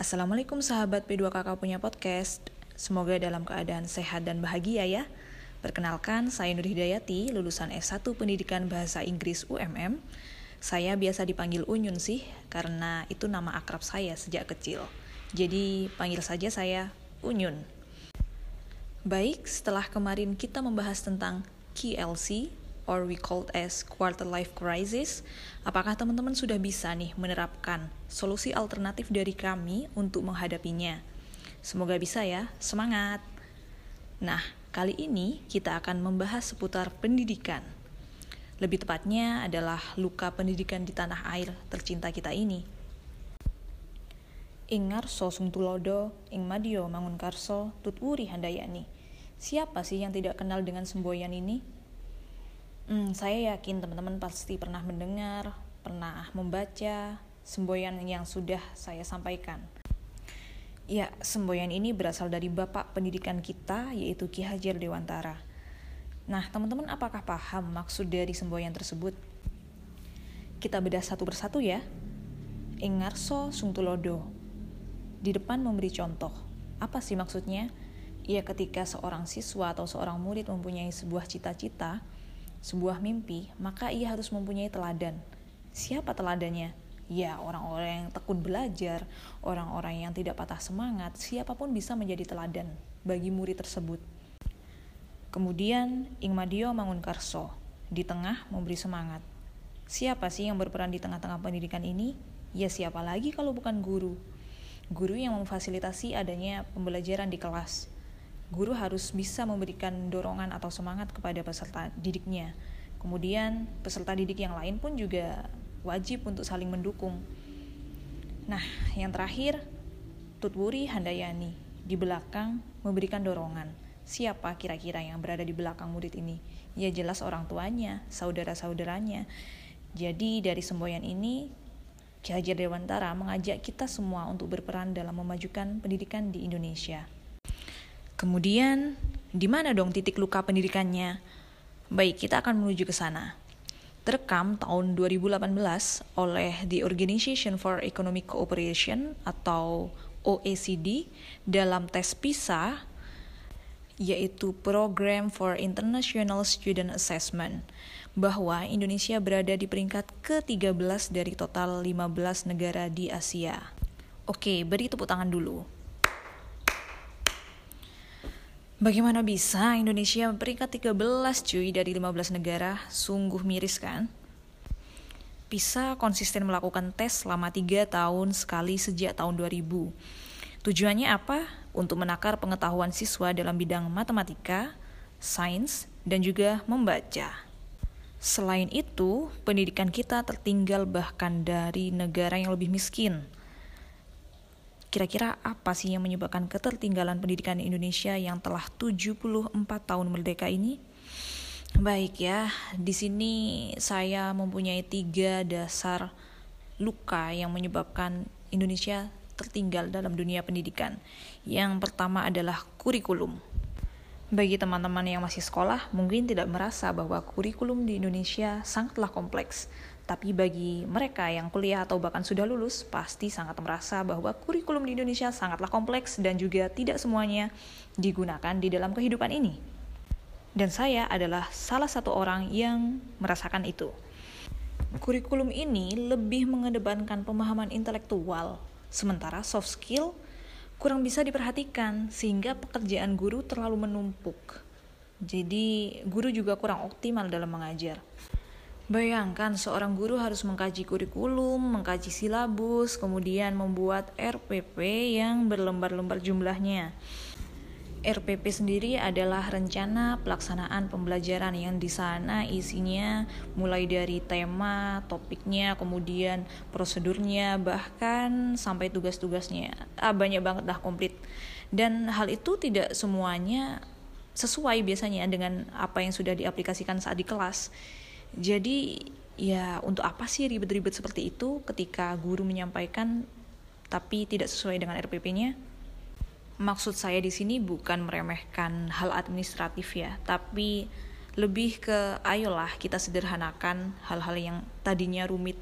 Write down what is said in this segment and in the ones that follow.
Assalamualaikum sahabat P2KK punya podcast. Semoga dalam keadaan sehat dan bahagia ya. Perkenalkan, saya Nur Hidayati, lulusan S1 Pendidikan Bahasa Inggris UMM. Saya biasa dipanggil Unyun sih, karena itu nama akrab saya sejak kecil. Jadi, panggil saja saya Unyun. Baik, setelah kemarin kita membahas tentang KLC, or we called as quarter life crisis, apakah teman-teman sudah bisa nih menerapkan solusi alternatif dari kami untuk menghadapinya? Semoga bisa ya, semangat! Nah, kali ini kita akan membahas seputar pendidikan. Lebih tepatnya adalah luka pendidikan di tanah air tercinta kita ini. Ingar sosung tulodo, ing madio mangun karso, handayani. Siapa sih yang tidak kenal dengan semboyan ini? Hmm, saya yakin teman-teman pasti pernah mendengar, pernah membaca semboyan yang sudah saya sampaikan. Ya, semboyan ini berasal dari bapak pendidikan kita, yaitu Ki Hajar Dewantara. Nah, teman-teman apakah paham maksud dari semboyan tersebut? Kita bedah satu persatu ya. Ingarso sungtulodo. Di depan memberi contoh. Apa sih maksudnya? Ya ketika seorang siswa atau seorang murid mempunyai sebuah cita-cita, sebuah mimpi, maka ia harus mempunyai teladan. Siapa teladannya? Ya, orang-orang yang tekun belajar, orang-orang yang tidak patah semangat, siapa pun bisa menjadi teladan bagi murid tersebut. Kemudian, Ingmadio Mangunkarso, di tengah memberi semangat. Siapa sih yang berperan di tengah-tengah pendidikan ini? Ya siapa lagi kalau bukan guru? Guru yang memfasilitasi adanya pembelajaran di kelas guru harus bisa memberikan dorongan atau semangat kepada peserta didiknya. Kemudian peserta didik yang lain pun juga wajib untuk saling mendukung. Nah, yang terakhir, Tutwuri Handayani di belakang memberikan dorongan. Siapa kira-kira yang berada di belakang murid ini? Ya jelas orang tuanya, saudara-saudaranya. Jadi dari semboyan ini, Ki Hajar Dewantara mengajak kita semua untuk berperan dalam memajukan pendidikan di Indonesia. Kemudian, di mana dong titik luka pendidikannya? Baik, kita akan menuju ke sana. Terekam tahun 2018 oleh The Organization for Economic Cooperation atau OECD dalam tes PISA yaitu Program for International Student Assessment bahwa Indonesia berada di peringkat ke-13 dari total 15 negara di Asia. Oke, beri tepuk tangan dulu. Bagaimana bisa Indonesia peringkat 13 cuy dari 15 negara? Sungguh miris kan? PISA konsisten melakukan tes selama 3 tahun sekali sejak tahun 2000. Tujuannya apa? Untuk menakar pengetahuan siswa dalam bidang matematika, sains, dan juga membaca. Selain itu, pendidikan kita tertinggal bahkan dari negara yang lebih miskin – Kira-kira apa sih yang menyebabkan ketertinggalan pendidikan Indonesia yang telah 74 tahun merdeka ini? Baik ya, di sini saya mempunyai tiga dasar luka yang menyebabkan Indonesia tertinggal dalam dunia pendidikan. Yang pertama adalah kurikulum. Bagi teman-teman yang masih sekolah, mungkin tidak merasa bahwa kurikulum di Indonesia sangatlah kompleks. Tapi bagi mereka yang kuliah atau bahkan sudah lulus, pasti sangat merasa bahwa kurikulum di Indonesia sangatlah kompleks dan juga tidak semuanya digunakan di dalam kehidupan ini. Dan saya adalah salah satu orang yang merasakan itu. Kurikulum ini lebih mengedepankan pemahaman intelektual, sementara soft skill kurang bisa diperhatikan sehingga pekerjaan guru terlalu menumpuk. Jadi, guru juga kurang optimal dalam mengajar. Bayangkan seorang guru harus mengkaji kurikulum, mengkaji silabus, kemudian membuat RPP yang berlembar-lembar jumlahnya. RPP sendiri adalah rencana pelaksanaan pembelajaran yang di sana isinya mulai dari tema, topiknya, kemudian prosedurnya, bahkan sampai tugas-tugasnya. Ah, banyak banget dah komplit. Dan hal itu tidak semuanya sesuai biasanya dengan apa yang sudah diaplikasikan saat di kelas jadi ya untuk apa sih ribet-ribet seperti itu ketika guru menyampaikan tapi tidak sesuai dengan RPP-nya? Maksud saya di sini bukan meremehkan hal administratif ya, tapi lebih ke ayolah kita sederhanakan hal-hal yang tadinya rumit.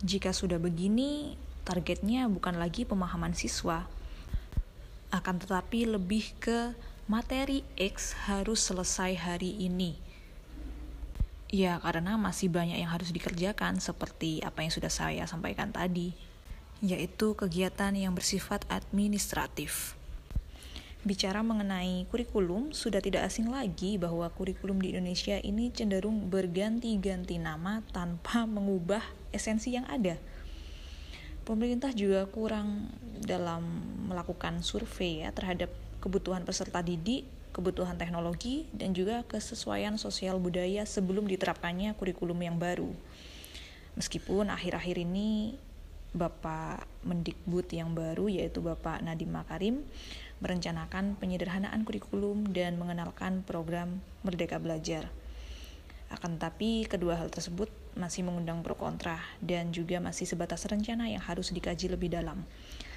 Jika sudah begini, targetnya bukan lagi pemahaman siswa, akan tetapi lebih ke materi X harus selesai hari ini. Ya, karena masih banyak yang harus dikerjakan seperti apa yang sudah saya sampaikan tadi, yaitu kegiatan yang bersifat administratif. Bicara mengenai kurikulum, sudah tidak asing lagi bahwa kurikulum di Indonesia ini cenderung berganti-ganti nama tanpa mengubah esensi yang ada. Pemerintah juga kurang dalam melakukan survei ya terhadap kebutuhan peserta didik kebutuhan teknologi, dan juga kesesuaian sosial budaya sebelum diterapkannya kurikulum yang baru. Meskipun akhir-akhir ini Bapak Mendikbud yang baru yaitu Bapak Nadiem Makarim merencanakan penyederhanaan kurikulum dan mengenalkan program Merdeka Belajar. Akan tetapi kedua hal tersebut masih mengundang pro kontra dan juga masih sebatas rencana yang harus dikaji lebih dalam.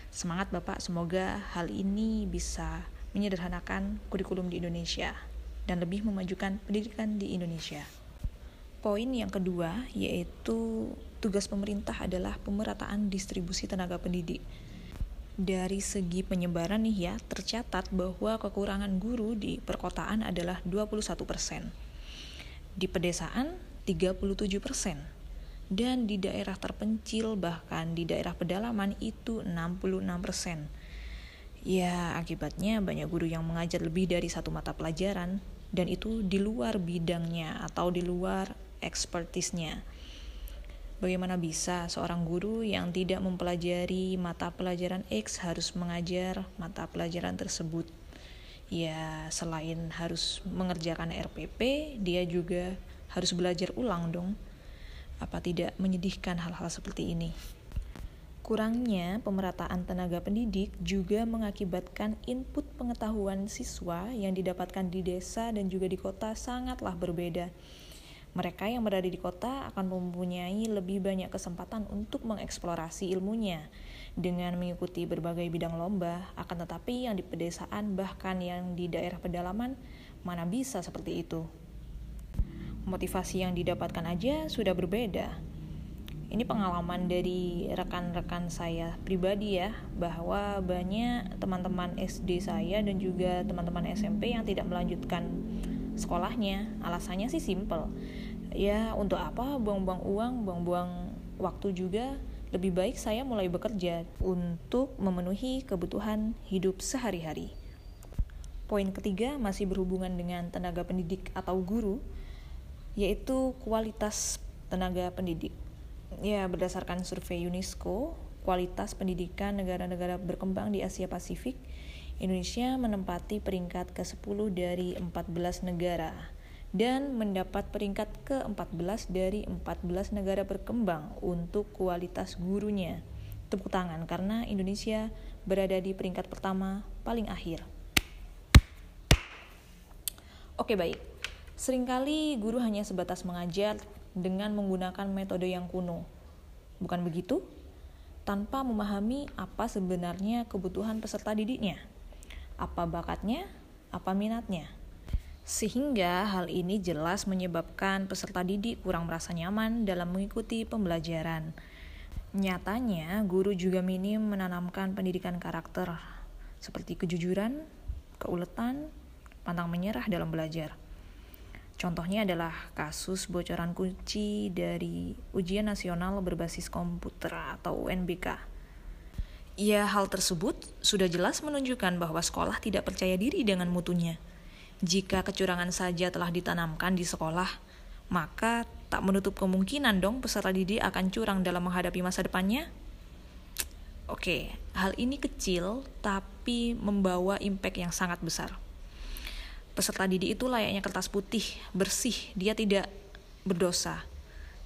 Semangat Bapak, semoga hal ini bisa menyederhanakan kurikulum di Indonesia dan lebih memajukan pendidikan di Indonesia. Poin yang kedua yaitu tugas pemerintah adalah pemerataan distribusi tenaga pendidik. Dari segi penyebaran nih ya, tercatat bahwa kekurangan guru di perkotaan adalah 21%. Di pedesaan 37%. Dan di daerah terpencil bahkan di daerah pedalaman itu 66%. Ya, akibatnya banyak guru yang mengajar lebih dari satu mata pelajaran dan itu di luar bidangnya atau di luar ekspertisnya. Bagaimana bisa seorang guru yang tidak mempelajari mata pelajaran X harus mengajar mata pelajaran tersebut? Ya, selain harus mengerjakan RPP, dia juga harus belajar ulang dong. Apa tidak menyedihkan hal-hal seperti ini? Kurangnya pemerataan tenaga pendidik juga mengakibatkan input pengetahuan siswa yang didapatkan di desa dan juga di kota sangatlah berbeda. Mereka yang berada di kota akan mempunyai lebih banyak kesempatan untuk mengeksplorasi ilmunya dengan mengikuti berbagai bidang lomba, akan tetapi yang di pedesaan bahkan yang di daerah pedalaman mana bisa seperti itu. Motivasi yang didapatkan aja sudah berbeda ini pengalaman dari rekan-rekan saya pribadi ya bahwa banyak teman-teman SD saya dan juga teman-teman SMP yang tidak melanjutkan sekolahnya. Alasannya sih simple. Ya untuk apa buang-buang uang buang-buang waktu juga? Lebih baik saya mulai bekerja untuk memenuhi kebutuhan hidup sehari-hari. Poin ketiga masih berhubungan dengan tenaga pendidik atau guru yaitu kualitas tenaga pendidik Ya, berdasarkan survei UNESCO, kualitas pendidikan negara-negara berkembang di Asia Pasifik, Indonesia menempati peringkat ke-10 dari 14 negara dan mendapat peringkat ke-14 dari 14 negara berkembang untuk kualitas gurunya. Tepuk tangan karena Indonesia berada di peringkat pertama paling akhir. Oke, baik. Seringkali guru hanya sebatas mengajar dengan menggunakan metode yang kuno. Bukan begitu? Tanpa memahami apa sebenarnya kebutuhan peserta didiknya, apa bakatnya, apa minatnya. Sehingga hal ini jelas menyebabkan peserta didik kurang merasa nyaman dalam mengikuti pembelajaran. Nyatanya, guru juga minim menanamkan pendidikan karakter seperti kejujuran, keuletan, pantang menyerah dalam belajar. Contohnya adalah kasus bocoran kunci dari ujian nasional berbasis komputer atau UNBK. Ya, hal tersebut sudah jelas menunjukkan bahwa sekolah tidak percaya diri dengan mutunya. Jika kecurangan saja telah ditanamkan di sekolah, maka tak menutup kemungkinan dong peserta didik akan curang dalam menghadapi masa depannya. Oke, hal ini kecil tapi membawa impact yang sangat besar peserta didik itu layaknya kertas putih, bersih, dia tidak berdosa.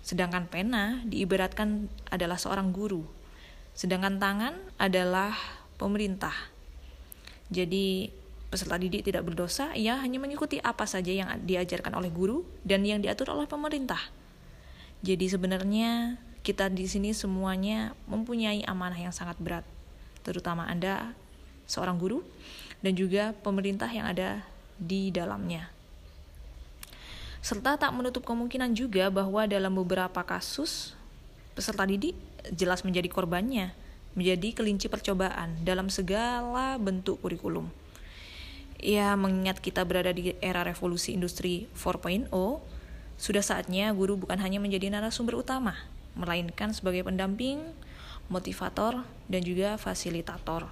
Sedangkan pena diibaratkan adalah seorang guru. Sedangkan tangan adalah pemerintah. Jadi peserta didik tidak berdosa, ia hanya mengikuti apa saja yang diajarkan oleh guru dan yang diatur oleh pemerintah. Jadi sebenarnya kita di sini semuanya mempunyai amanah yang sangat berat, terutama Anda seorang guru dan juga pemerintah yang ada di dalamnya. Serta tak menutup kemungkinan juga bahwa dalam beberapa kasus peserta didik jelas menjadi korbannya menjadi kelinci percobaan dalam segala bentuk kurikulum. Ya, mengingat kita berada di era revolusi industri 4.0, sudah saatnya guru bukan hanya menjadi narasumber utama, melainkan sebagai pendamping, motivator, dan juga fasilitator.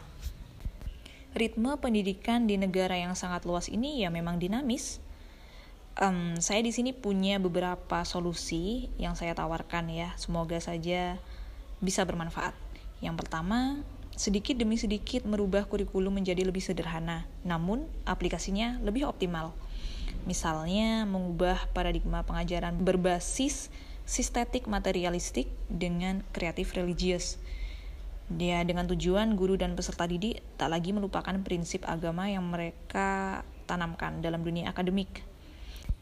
Ritme pendidikan di negara yang sangat luas ini ya memang dinamis, um, saya di sini punya beberapa solusi yang saya tawarkan ya. Semoga saja bisa bermanfaat. Yang pertama, sedikit demi sedikit merubah kurikulum menjadi lebih sederhana, namun aplikasinya lebih optimal. Misalnya, mengubah paradigma pengajaran berbasis sistetik materialistik dengan kreatif religius. Ya, dengan tujuan guru dan peserta didik tak lagi melupakan prinsip agama yang mereka tanamkan dalam dunia akademik.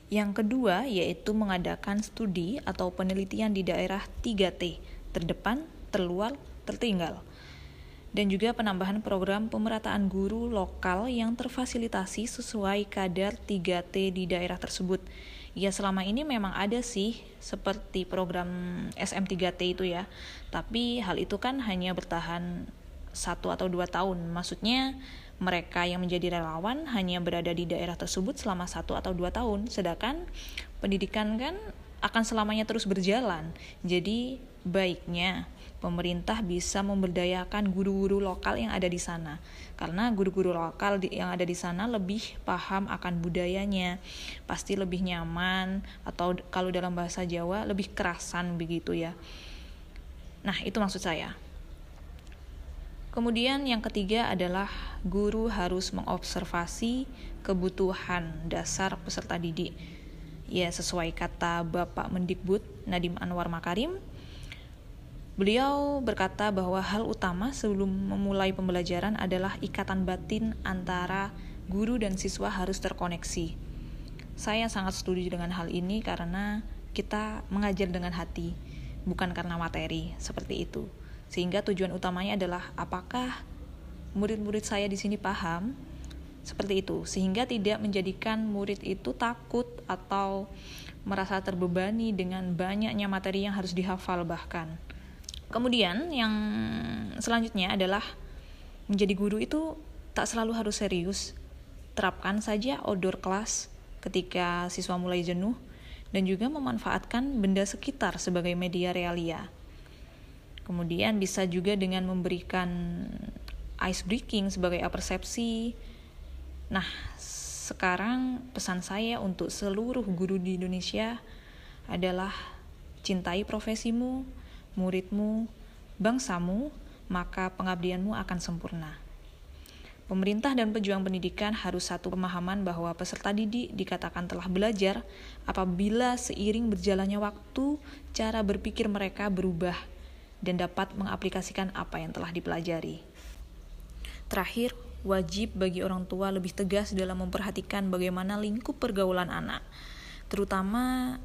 Yang kedua yaitu mengadakan studi atau penelitian di daerah 3T, terdepan, terluar, tertinggal. Dan juga penambahan program pemerataan guru lokal yang terfasilitasi sesuai kadar 3T di daerah tersebut. Ya selama ini memang ada sih seperti program SM3T itu ya, tapi hal itu kan hanya bertahan satu atau dua tahun. Maksudnya mereka yang menjadi relawan hanya berada di daerah tersebut selama satu atau dua tahun, sedangkan pendidikan kan akan selamanya terus berjalan. Jadi baiknya pemerintah bisa memberdayakan guru-guru lokal yang ada di sana karena guru-guru lokal yang ada di sana lebih paham akan budayanya. Pasti lebih nyaman atau kalau dalam bahasa Jawa lebih kerasan begitu ya. Nah itu maksud saya. Kemudian yang ketiga adalah guru harus mengobservasi kebutuhan dasar peserta didik. Ya, sesuai kata Bapak Mendikbud Nadim Anwar Makarim, beliau berkata bahwa hal utama sebelum memulai pembelajaran adalah ikatan batin antara guru dan siswa harus terkoneksi. Saya sangat setuju dengan hal ini karena kita mengajar dengan hati, bukan karena materi, seperti itu. Sehingga tujuan utamanya adalah apakah murid-murid saya di sini paham seperti itu sehingga tidak menjadikan murid itu takut atau merasa terbebani dengan banyaknya materi yang harus dihafal bahkan. Kemudian yang selanjutnya adalah menjadi guru itu tak selalu harus serius. Terapkan saja outdoor class ketika siswa mulai jenuh dan juga memanfaatkan benda sekitar sebagai media realia. Kemudian bisa juga dengan memberikan ice breaking sebagai persepsi. Nah, sekarang pesan saya untuk seluruh guru di Indonesia adalah cintai profesimu, muridmu, bangsamu, maka pengabdianmu akan sempurna. Pemerintah dan pejuang pendidikan harus satu pemahaman bahwa peserta didik dikatakan telah belajar apabila seiring berjalannya waktu, cara berpikir mereka berubah dan dapat mengaplikasikan apa yang telah dipelajari. Terakhir, wajib bagi orang tua lebih tegas dalam memperhatikan bagaimana lingkup pergaulan anak, terutama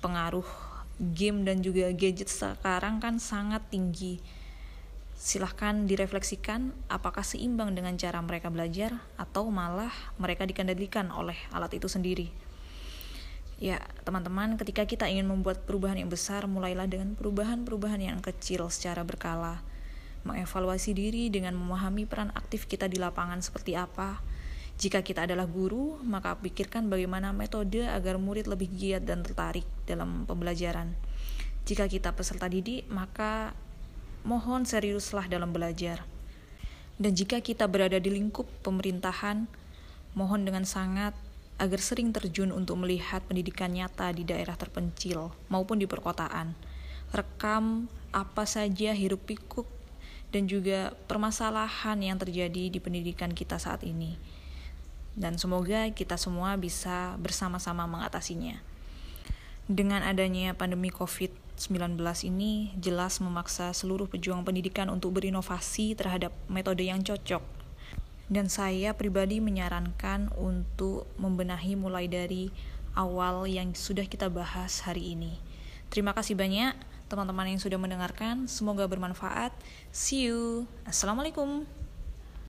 pengaruh game dan juga gadget sekarang kan sangat tinggi. Silahkan direfleksikan apakah seimbang dengan cara mereka belajar atau malah mereka dikendalikan oleh alat itu sendiri. Ya, teman-teman, ketika kita ingin membuat perubahan yang besar, mulailah dengan perubahan-perubahan yang kecil secara berkala. Mengevaluasi diri dengan memahami peran aktif kita di lapangan seperti apa. Jika kita adalah guru, maka pikirkan bagaimana metode agar murid lebih giat dan tertarik dalam pembelajaran. Jika kita peserta didik, maka mohon seriuslah dalam belajar. Dan jika kita berada di lingkup pemerintahan, mohon dengan sangat agar sering terjun untuk melihat pendidikan nyata di daerah terpencil maupun di perkotaan. Rekam apa saja hiruk pikuk dan juga permasalahan yang terjadi di pendidikan kita saat ini. Dan semoga kita semua bisa bersama-sama mengatasinya. Dengan adanya pandemi COVID-19 ini jelas memaksa seluruh pejuang pendidikan untuk berinovasi terhadap metode yang cocok dan saya pribadi menyarankan untuk membenahi mulai dari awal yang sudah kita bahas hari ini. Terima kasih banyak teman-teman yang sudah mendengarkan. Semoga bermanfaat. See you. Assalamualaikum.